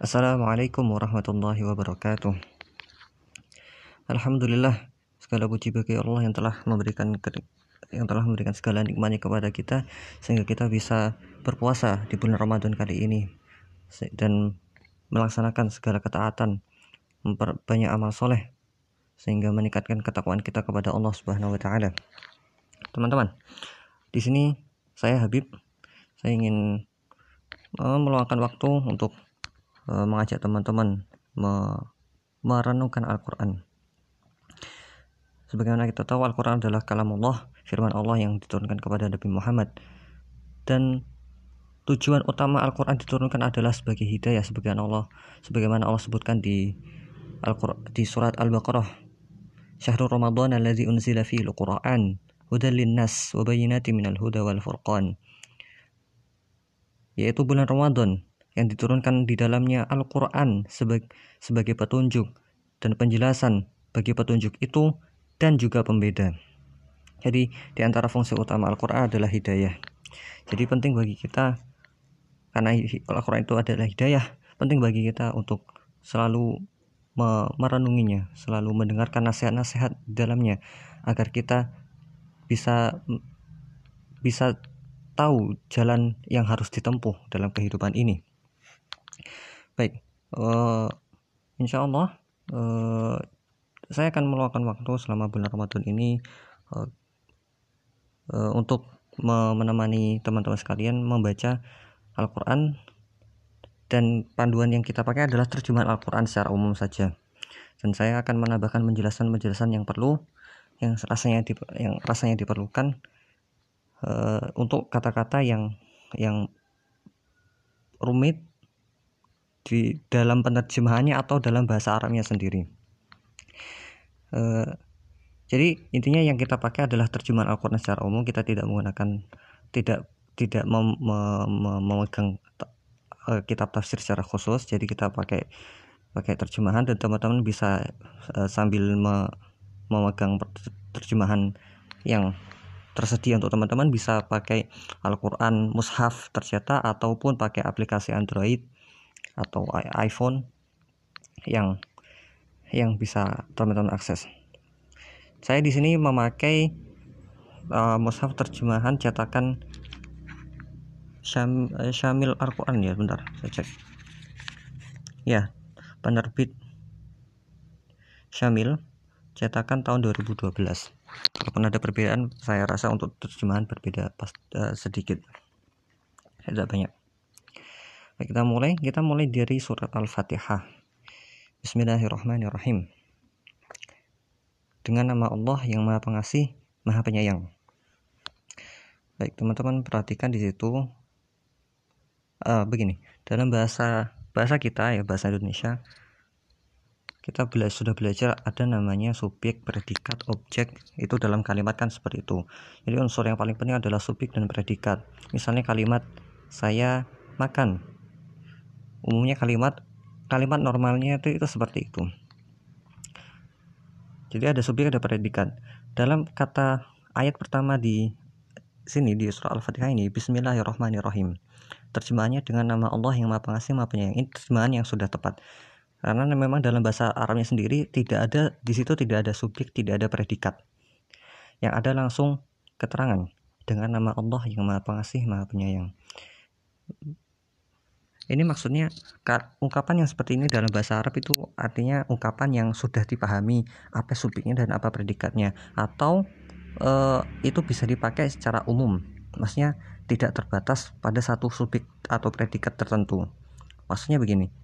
Assalamualaikum warahmatullahi wabarakatuh. Alhamdulillah segala puji bagi Allah yang telah memberikan yang telah memberikan segala nikmatnya kepada kita sehingga kita bisa berpuasa di bulan Ramadan kali ini dan melaksanakan segala ketaatan, memperbanyak amal soleh sehingga meningkatkan ketakwaan kita kepada Allah Subhanahu wa taala. Teman-teman, di sini saya Habib, saya ingin eh, meluangkan waktu untuk mengajak teman-teman me merenungkan Al-Quran. Sebagaimana kita tahu Al-Quran adalah kalam Allah, firman Allah yang diturunkan kepada Nabi Muhammad. Dan tujuan utama Al-Quran diturunkan adalah sebagai hidayah sebagaimana Allah sebagaimana Allah sebutkan di Al di surat Al-Baqarah Syahrul Ramadan alladzi unzila fihi al-Qur'an hudan linnas wa bayyinatin minal huda wal furqan yaitu bulan Ramadan yang diturunkan di dalamnya Al-Quran sebagai, sebagai petunjuk dan penjelasan bagi petunjuk itu dan juga pembeda. Jadi di antara fungsi utama Al-Quran adalah hidayah. Jadi penting bagi kita karena Al-Quran itu adalah hidayah, penting bagi kita untuk selalu merenunginya, selalu mendengarkan nasihat-nasihat di dalamnya agar kita bisa bisa tahu jalan yang harus ditempuh dalam kehidupan ini. Baik, uh, insya Allah uh, saya akan meluangkan waktu selama bulan Ramadan ini uh, uh, untuk menemani teman-teman sekalian membaca Al-Quran. Dan panduan yang kita pakai adalah terjemahan Al-Quran secara umum saja. Dan saya akan menambahkan penjelasan-penjelasan yang perlu yang rasanya di, yang rasanya diperlukan uh, untuk kata-kata yang yang rumit di dalam penerjemahannya atau dalam bahasa Arabnya sendiri. Uh, jadi intinya yang kita pakai adalah terjemahan Al-Quran secara umum. Kita tidak menggunakan tidak tidak mem, mem, memegang uh, kitab tafsir secara khusus. Jadi kita pakai pakai terjemahan dan teman-teman bisa uh, sambil me, memegang terjemahan yang tersedia untuk teman-teman bisa pakai Al-Quran mushaf tercetak ataupun pakai aplikasi Android atau iPhone yang yang bisa teman-teman akses. Saya di sini memakai uh, mushaf terjemahan cetakan Syam, uh, Syamil Al-Quran ya, bentar saya cek. Ya, penerbit Syamil cetakan tahun 2012. Walaupun ada perbedaan, saya rasa untuk terjemahan berbeda pas, uh, sedikit. Tidak banyak. Baik, kita mulai. Kita mulai dari surat Al-Fatihah. Bismillahirrahmanirrahim. Dengan nama Allah yang Maha Pengasih, Maha Penyayang. Baik, teman-teman perhatikan di situ uh, begini. Dalam bahasa bahasa kita ya, bahasa Indonesia, kita bela sudah belajar ada namanya subjek, predikat, objek itu dalam kalimat kan seperti itu. Jadi unsur yang paling penting adalah subjek dan predikat. Misalnya kalimat saya makan umumnya kalimat kalimat normalnya itu itu seperti itu. Jadi ada subjek ada predikat. Dalam kata ayat pertama di sini di surah al-fatihah ini Bismillahirrahmanirrahim. Terjemahannya dengan nama Allah yang maha pengasih maha penyayang. Ini terjemahan yang sudah tepat. Karena memang dalam bahasa Arabnya sendiri tidak ada di situ tidak ada subjek tidak ada predikat. Yang ada langsung keterangan dengan nama Allah yang maha pengasih maha penyayang ini maksudnya ungkapan yang seperti ini dalam bahasa Arab itu artinya ungkapan yang sudah dipahami apa subjeknya dan apa predikatnya atau e, itu bisa dipakai secara umum. Maksudnya tidak terbatas pada satu subjek atau predikat tertentu. Maksudnya begini.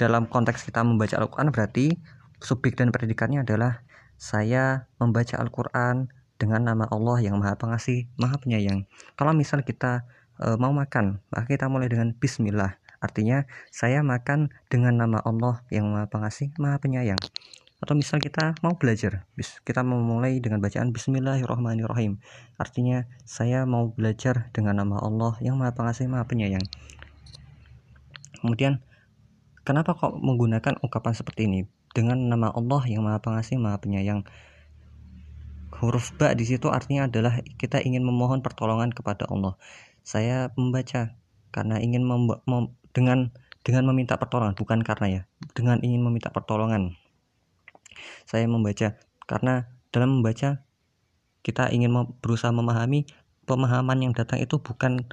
Dalam konteks kita membaca Al-Qur'an berarti subjek dan predikatnya adalah saya membaca Al-Qur'an dengan nama Allah yang Maha Pengasih, Maha Penyayang. Kalau misal kita e, mau makan, maka kita mulai dengan bismillah. Artinya saya makan dengan nama Allah yang Maha Pengasih, Maha Penyayang. Atau misal kita mau belajar, kita mau mulai dengan bacaan Bismillahirrahmanirrahim. Artinya saya mau belajar dengan nama Allah yang Maha Pengasih, Maha Penyayang. Kemudian kenapa kok menggunakan ungkapan seperti ini dengan nama Allah yang Maha Pengasih, Maha Penyayang? Huruf ba di situ artinya adalah kita ingin memohon pertolongan kepada Allah saya membaca karena ingin mem dengan dengan meminta pertolongan bukan karena ya dengan ingin meminta pertolongan. Saya membaca karena dalam membaca kita ingin berusaha memahami pemahaman yang datang itu bukan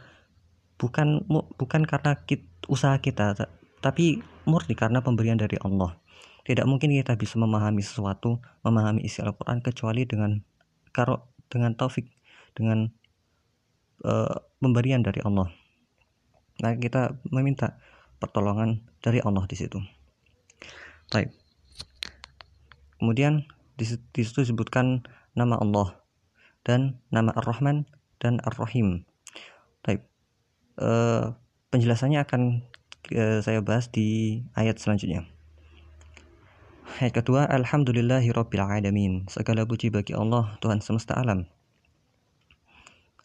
bukan bukan karena kita, usaha kita tapi murni karena pemberian dari Allah. Tidak mungkin kita bisa memahami sesuatu memahami isi Al-Quran kecuali dengan karo dengan taufik dengan uh, pemberian dari Allah nah kita meminta pertolongan dari Allah di situ Baik. Kemudian di situ disebutkan nama Allah dan nama Ar-Rahman dan Ar-Rahim. Baik. E, penjelasannya akan e, saya bahas di ayat selanjutnya. Ayat kedua, Alhamdulillahirabbil alamin. Segala puji bagi Allah Tuhan semesta alam.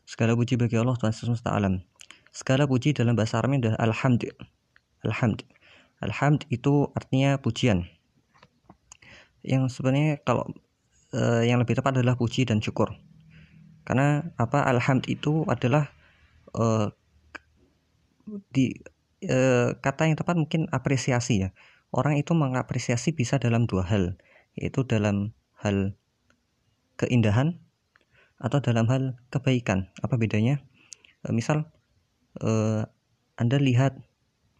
Segala puji bagi Allah Tuhan semesta alam. Segala puji dalam bahasa Arabnya adalah alhamd. Alhamd. Alhamd itu artinya pujian. Yang sebenarnya kalau e, yang lebih tepat adalah puji dan syukur karena apa alhamd itu adalah uh, di uh, kata yang tepat mungkin apresiasi ya orang itu mengapresiasi bisa dalam dua hal yaitu dalam hal keindahan atau dalam hal kebaikan. Apa bedanya? Uh, misal uh, anda lihat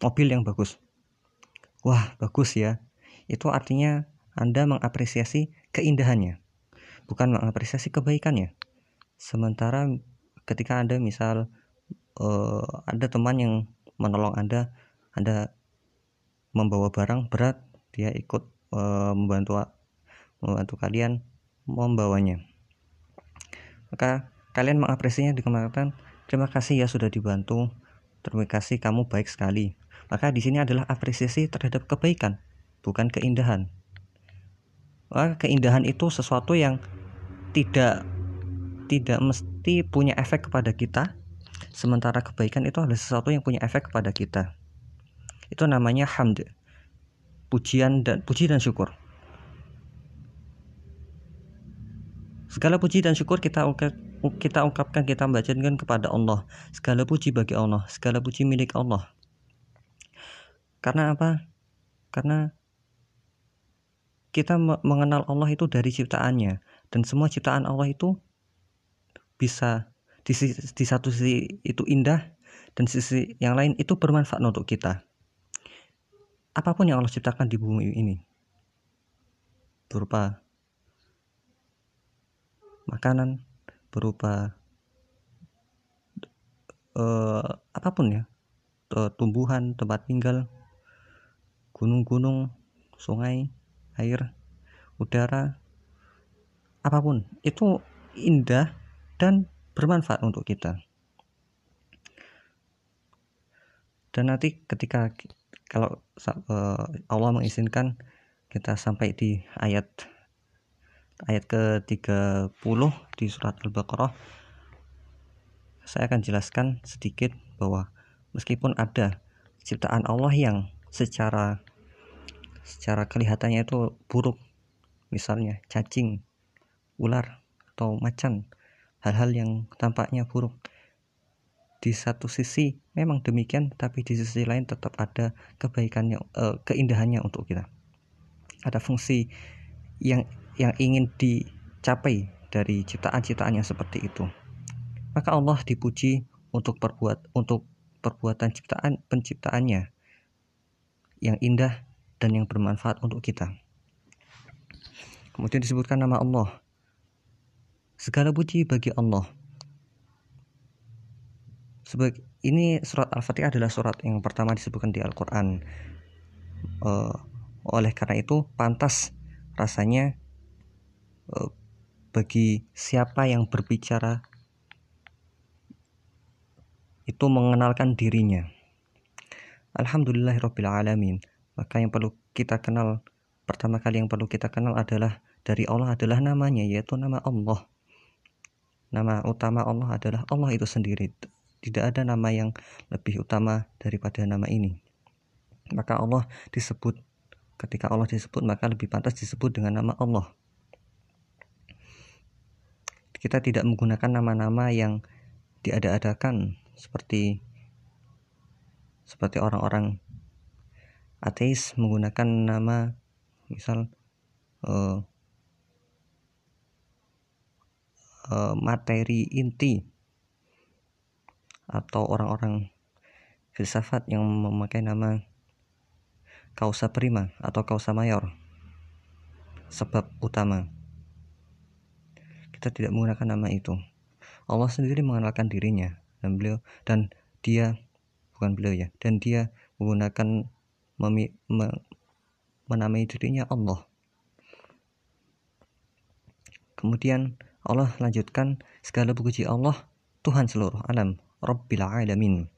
mobil yang bagus. Wah bagus ya. Itu artinya anda mengapresiasi keindahannya bukan mengapresiasi kebaikannya. Sementara ketika anda misal uh, ada teman yang menolong anda anda membawa barang berat dia ikut uh, membantu membantu kalian membawanya maka kalian mengapresiasinya mengatakan terima kasih ya sudah dibantu. Terima kasih kamu baik sekali. Maka di sini adalah apresiasi terhadap kebaikan bukan keindahan. Maka keindahan itu sesuatu yang tidak tidak mesti punya efek kepada kita. Sementara kebaikan itu adalah sesuatu yang punya efek kepada kita. Itu namanya hamd pujian dan puji dan syukur segala puji dan syukur kita kita ungkapkan kita bacakan kepada Allah. Segala puji bagi Allah segala puji milik Allah. Karena apa? Karena kita mengenal Allah itu dari ciptaannya. Dan semua ciptaan Allah itu bisa di, di satu sisi itu indah dan sisi yang lain itu bermanfaat untuk kita. Apa pun yang Allah ciptakan di bumi ini berupa makanan, berupa uh, apa pun ya, tumbuhan, tempat tinggal, gunung-gunung, sungai, air, udara, apa pun itu indah dan bermanfaat untuk kita. Dan nanti ketika kalau uh, Allah mengizinkan kita sampai di ayat ayat ke-30 di surat Al-Baqarah. Saya akan jelaskan sedikit bahwa meskipun ada ciptaan Allah yang secara secara kelihatannya itu buruk misalnya cacing ular atau macan hal-hal yang tampaknya buruk di satu sisi memang demikian tapi di sisi lain tetap ada kebaikannya uh, keindahannya untuk kita. Ada fungsi yang yang ingin dicapai dari ciptaan-ciptaan yang seperti itu maka Allah dipuji untuk perbuat untuk perbuatan ciptaan penciptaannya yang indah dan yang bermanfaat untuk kita kemudian disebutkan nama Allah Segala puji bagi Allah. Sebab ini surat Al-Fatihah adalah surat yang pertama disebutkan di Al-Quran. Uh, oleh karena itu pantas rasanya bagi siapa yang berbicara itu mengenalkan dirinya. Alhamdulillahirobbilalamin. Maka yang perlu kita kenal pertama kali yang perlu kita kenal adalah dari Allah adalah namanya yaitu nama Allah. Nama utama Allah adalah Allah itu sendiri. Tidak ada nama yang lebih utama daripada nama ini. Maka Allah disebut ketika Allah disebut maka lebih pantas disebut dengan nama Allah. Kita tidak menggunakan nama-nama yang diada-adakan seperti seperti orang-orang ateis menggunakan nama misal uh, uh, materi inti atau orang-orang filsafat yang memakai nama kausa prima atau kausa mayor sebab utama kita tidak menggunakan nama itu. Allah sendiri mengenalkan dirinya dan beliau dan dia bukan beliau ya dan dia menggunakan memi, me, menamai dirinya Allah. Kemudian Allah lanjutkan segala puji Allah Tuhan seluruh alam Rabbil Alamin.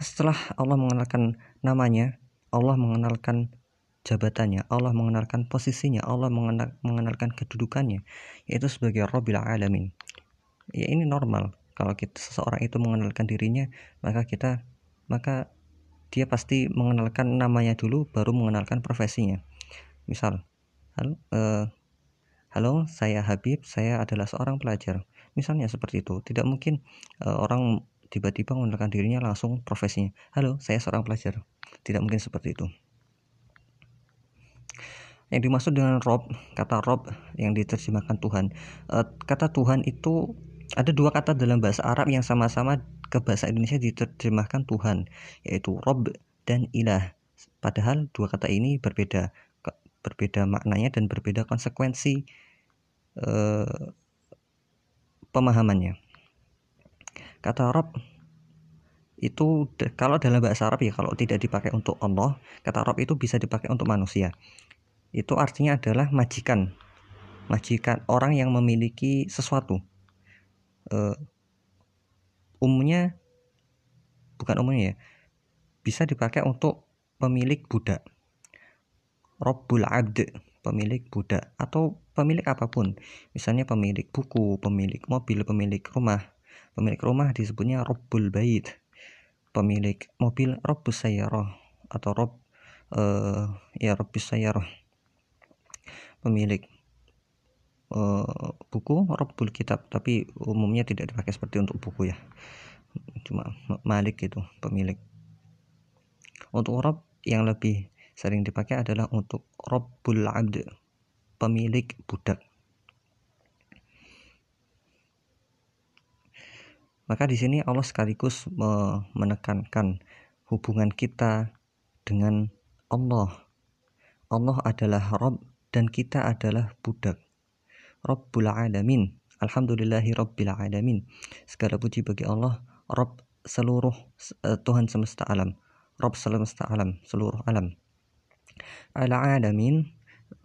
Setelah Allah mengenalkan namanya, Allah mengenalkan jabatannya, Allah mengenalkan posisinya, Allah mengenal, mengenalkan kedudukannya, yaitu sebagai Rabbil Alamin. Ya ini normal. Kalau kita seseorang itu mengenalkan dirinya, maka kita maka dia pasti mengenalkan namanya dulu, baru mengenalkan profesinya. Misal, halo, uh, halo, saya Habib, saya adalah seorang pelajar. Misalnya seperti itu. Tidak mungkin uh, orang tiba-tiba mengenalkan dirinya langsung profesinya. Halo, saya seorang pelajar. Tidak mungkin seperti itu. Yang dimaksud dengan Rob, kata Rob yang diterjemahkan Tuhan. E, kata Tuhan itu ada dua kata dalam bahasa Arab yang sama-sama ke bahasa Indonesia diterjemahkan Tuhan, yaitu Rob dan Ilah. Padahal dua kata ini berbeda, berbeda maknanya dan berbeda konsekuensi e, pemahamannya kata Rob itu kalau dalam bahasa Arab ya kalau tidak dipakai untuk Allah kata Rob itu bisa dipakai untuk manusia itu artinya adalah majikan. Majikan orang yang memiliki sesuatu. Uh, umumnya bukan umumnya ya bisa dipakai untuk pemilik budak. Robbul Abd pemilik budak atau pemilik apa pun. Misalnya pemilik buku pemilik mobil pemilik rumah. Pemilik rumah disebutnya Robbul Bait. Pemilik mobil Robbus Sayyarah atau Rob uh, ya Robbus Sayyarah. Pemilik uh, buku Robbul Kitab, tapi umumnya tidak dipakai seperti untuk buku ya. Cuma Malik itu pemilik. Untuk Rob yang lebih sering dipakai adalah untuk Robbul Abd, pemilik budak. Maka di sini Allah sekaligus menekankan hubungan kita dengan Allah. Allah adalah Rabb dan kita adalah budak. Rabbul Alamin. Alhamdulillahi Rabbil Alamin. Segala puji bagi Allah, Rabb seluruh uh, Tuhan semesta alam. Rabb semesta alam, seluruh alam. Al-Alamin.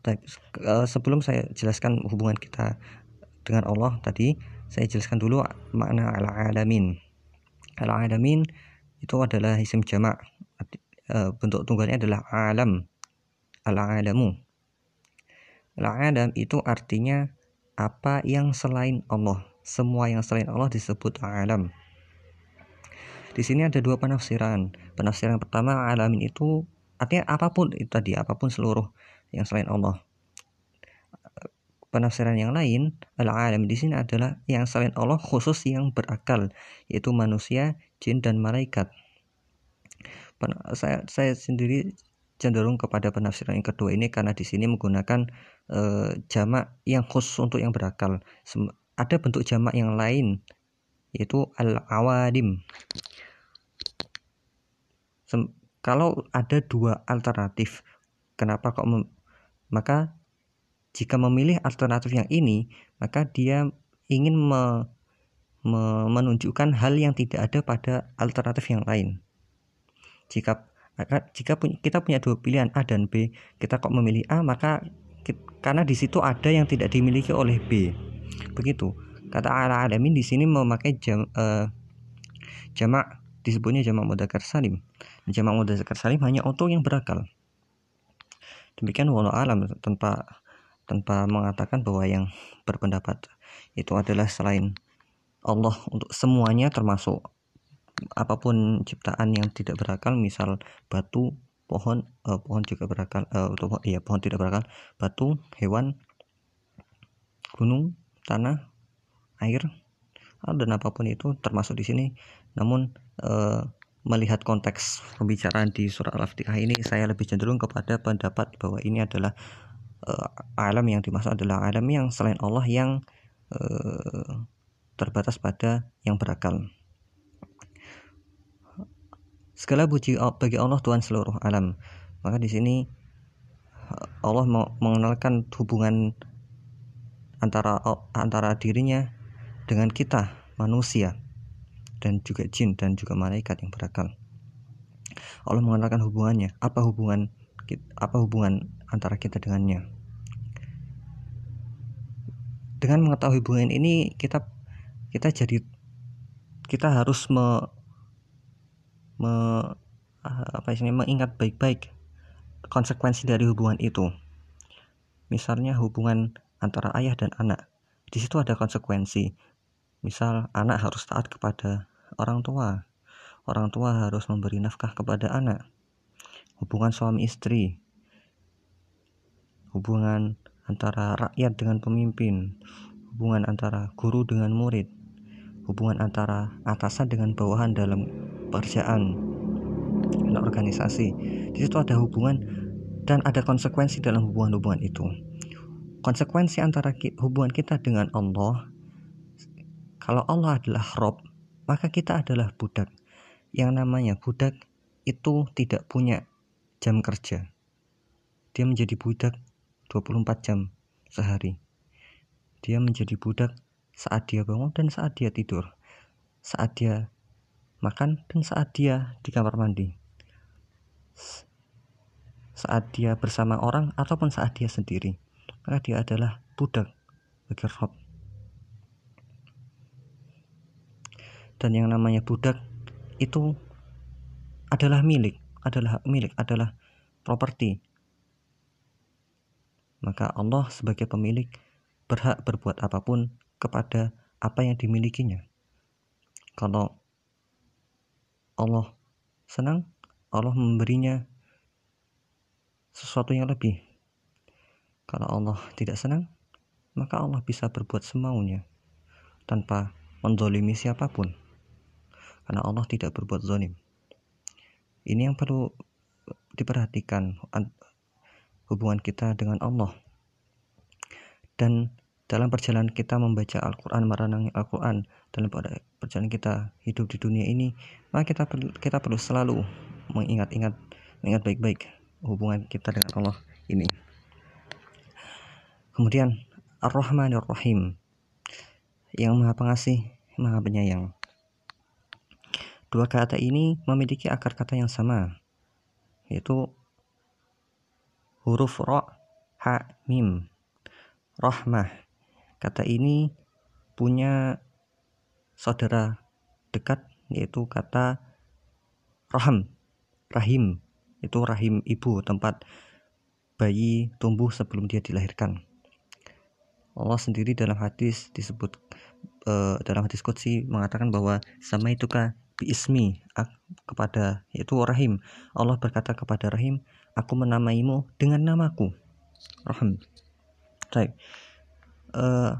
Uh, sebelum saya jelaskan hubungan kita dengan Allah tadi, saya jelaskan dulu makna al-alamin. Al-alamin itu adalah isim jamak. E, bentuk tunggalnya adalah alam. Al-alamu. Al-alam itu artinya apa yang selain Allah. Semua yang selain Allah disebut alam. Di sini ada dua penafsiran. Penafsiran pertama alamin itu artinya apa pun itu tadi, apa pun seluruh yang selain Allah penafsiran yang lain al-alam di sini adalah yang selain Allah khusus yang berakal yaitu manusia, jin dan malaikat. Saya saya sendiri cenderung kepada penafsiran yang kedua ini karena di sini menggunakan e, jamak yang khusus untuk yang berakal. Sem ada bentuk jamak yang lain yaitu al-awadim. Kalau ada dua alternatif, kenapa kok maka jika memilih alternatif yang ini, maka dia ingin me, me, menunjukkan hal yang tidak ada pada alternatif yang lain. Jika jika kita punya dua pilihan A dan B, kita kok memilih A, maka karena di situ ada yang tidak dimiliki oleh B. Begitu. Kata ala alamin di sini memakai jam, uh, jamak disebutnya jamak mudzakkar salim. Jamak mudzakkar salim hanya untuk yang berakal. Demikian walau alam tanpa tanpa mengatakan bahwa yang berpendapat itu adalah selain Allah untuk semuanya termasuk apa pun ciptaan yang tidak berakal misal batu pohon uh, pohon juga berakal uh, ya pohon tidak berakal batu hewan gunung tanah air dan apa pun itu termasuk di sini namun uh, melihat konteks pembicaraan di surah Al-Fatihah ini saya lebih cenderung kepada pendapat bahwa ini adalah uh, alam yang dimaksud adalah alam yang selain Allah yang uh, terbatas pada yang berakal. Segala puji bagi Allah Tuhan seluruh alam. Maka di sini Allah mengenalkan hubungan antara antara dirinya dengan kita manusia dan juga jin dan juga malaikat yang berakal. Allah mengenalkan hubungannya, apa hubungan apa hubungan antara kita dengannya. Dengan mengetahui hubungan ini kita kita jadi kita harus me, me apa istilahnya mengingat baik-baik konsekuensi dari hubungan itu. Misalnya hubungan antara ayah dan anak. Di situ ada konsekuensi. Misal anak harus taat kepada orang tua. Orang tua harus memberi nafkah kepada anak. Hubungan suami istri. Hubungan antara rakyat dengan pemimpin. Hubungan antara guru dengan murid. Hubungan antara atasan dengan bawahan dalam pekerjaan dan organisasi. Di situ ada hubungan dan ada konsekuensi dalam hubungan-hubungan itu. Konsekuensi antara hubungan kita dengan Allah, kalau Allah adalah Rob, maka kita adalah budak. Yang namanya budak itu tidak punya jam kerja. Dia menjadi budak 24 jam sehari. Dia menjadi budak saat dia bangun dan saat dia tidur. Saat dia makan dan saat dia di kamar mandi. Saat dia bersama orang ataupun saat dia sendiri. Maka dia adalah budak bagi Rob. dan yang namanya budak itu adalah milik, adalah milik, adalah properti. Maka Allah sebagai pemilik berhak berbuat apa pun kepada apa yang dimilikinya. Kalau Allah senang, Allah memberinya sesuatu yang lebih. Kalau Allah tidak senang, maka Allah bisa berbuat semaunya tanpa mendolimi siapa pun. Karena Allah tidak berbuat zolim. Ini yang perlu diperhatikan hubungan kita dengan Allah. Dan dalam perjalanan kita membaca Al-Quran, merenangi Al-Quran dalam perjalanan kita hidup di dunia ini maka kita kita perlu selalu mengingat-ingat mengingat baik-baik hubungan kita dengan Allah ini kemudian Ar-Rahman Ar-Rahim yang maha pengasih maha penyayang Dua kata ini memiliki akar kata yang sama, yaitu huruf ro, ha, mim. Rahmah. Kata ini punya saudara dekat yaitu kata rahim. Rahim itu rahim ibu tempat bayi tumbuh sebelum dia dilahirkan. Allah sendiri dalam hadis disebut uh, dalam hadis qudsi mengatakan bahwa sama itu kah biismi kepada yaitu Rahim. Allah berkata kepada Rahim, aku menamaimu dengan namaku. Rahim. Baik. Uh,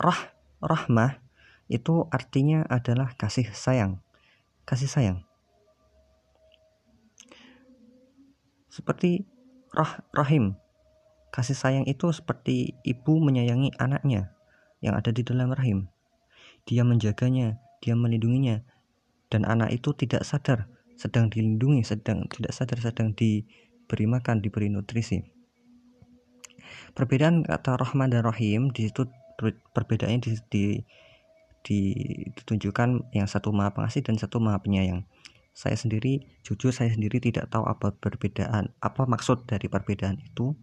rah rahmah itu artinya adalah kasih sayang. Kasih sayang. Seperti rah rahim. Kasih sayang itu seperti ibu menyayangi anaknya yang ada di dalam rahim. Dia menjaganya, dia melindunginya dan anak itu tidak sadar sedang dilindungi sedang tidak sadar sedang diberi makan diberi nutrisi perbedaan kata rahman dan rahim di situ perbedaannya di, di, di, ditunjukkan yang satu maha pengasih dan satu maha penyayang saya sendiri jujur saya sendiri tidak tahu apa perbedaan apa maksud dari perbedaan itu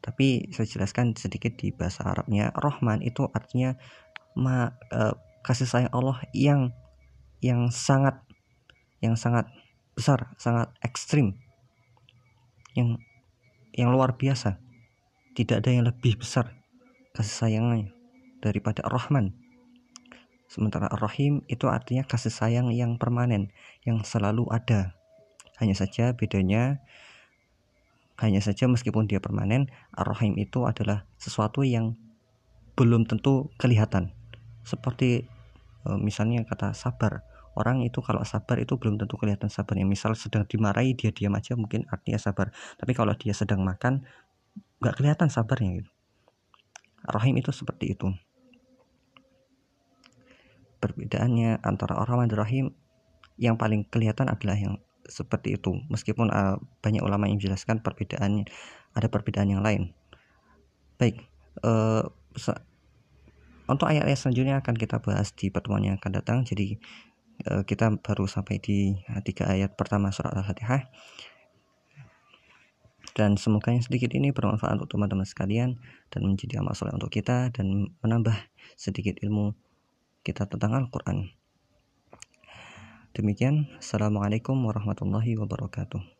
tapi saya jelaskan sedikit di bahasa Arabnya Rahman itu artinya ma, uh, kasih sayang Allah yang yang sangat yang sangat besar, sangat ekstrim. Yang yang luar biasa. Tidak ada yang lebih besar kasih sayangnya daripada Ar-Rahman. Sementara Ar-Rahim itu artinya kasih sayang yang permanen, yang selalu ada. Hanya saja bedanya hanya saja meskipun dia permanen, Ar-Rahim itu adalah sesuatu yang belum tentu kelihatan seperti e, misalnya kata sabar orang itu kalau sabar itu belum tentu kelihatan sabarnya misal sedang dimarahi dia diam aja mungkin artinya sabar tapi kalau dia sedang makan nggak kelihatan sabarnya gitu rahim itu seperti itu perbedaannya antara orang dan rahim yang paling kelihatan adalah yang seperti itu meskipun uh, banyak ulama yang menjelaskan perbedaannya ada perbedaan yang lain baik uh, untuk ayat-ayat selanjutnya akan kita bahas di pertemuan yang akan datang. Jadi eh, kita baru sampai di tiga ayat pertama surat Al-Fatihah. Dan semoga yang sedikit ini bermanfaat untuk teman-teman sekalian dan menjadi amal soleh untuk kita dan menambah sedikit ilmu kita tentang Al-Quran. Demikian, Assalamualaikum warahmatullahi wabarakatuh.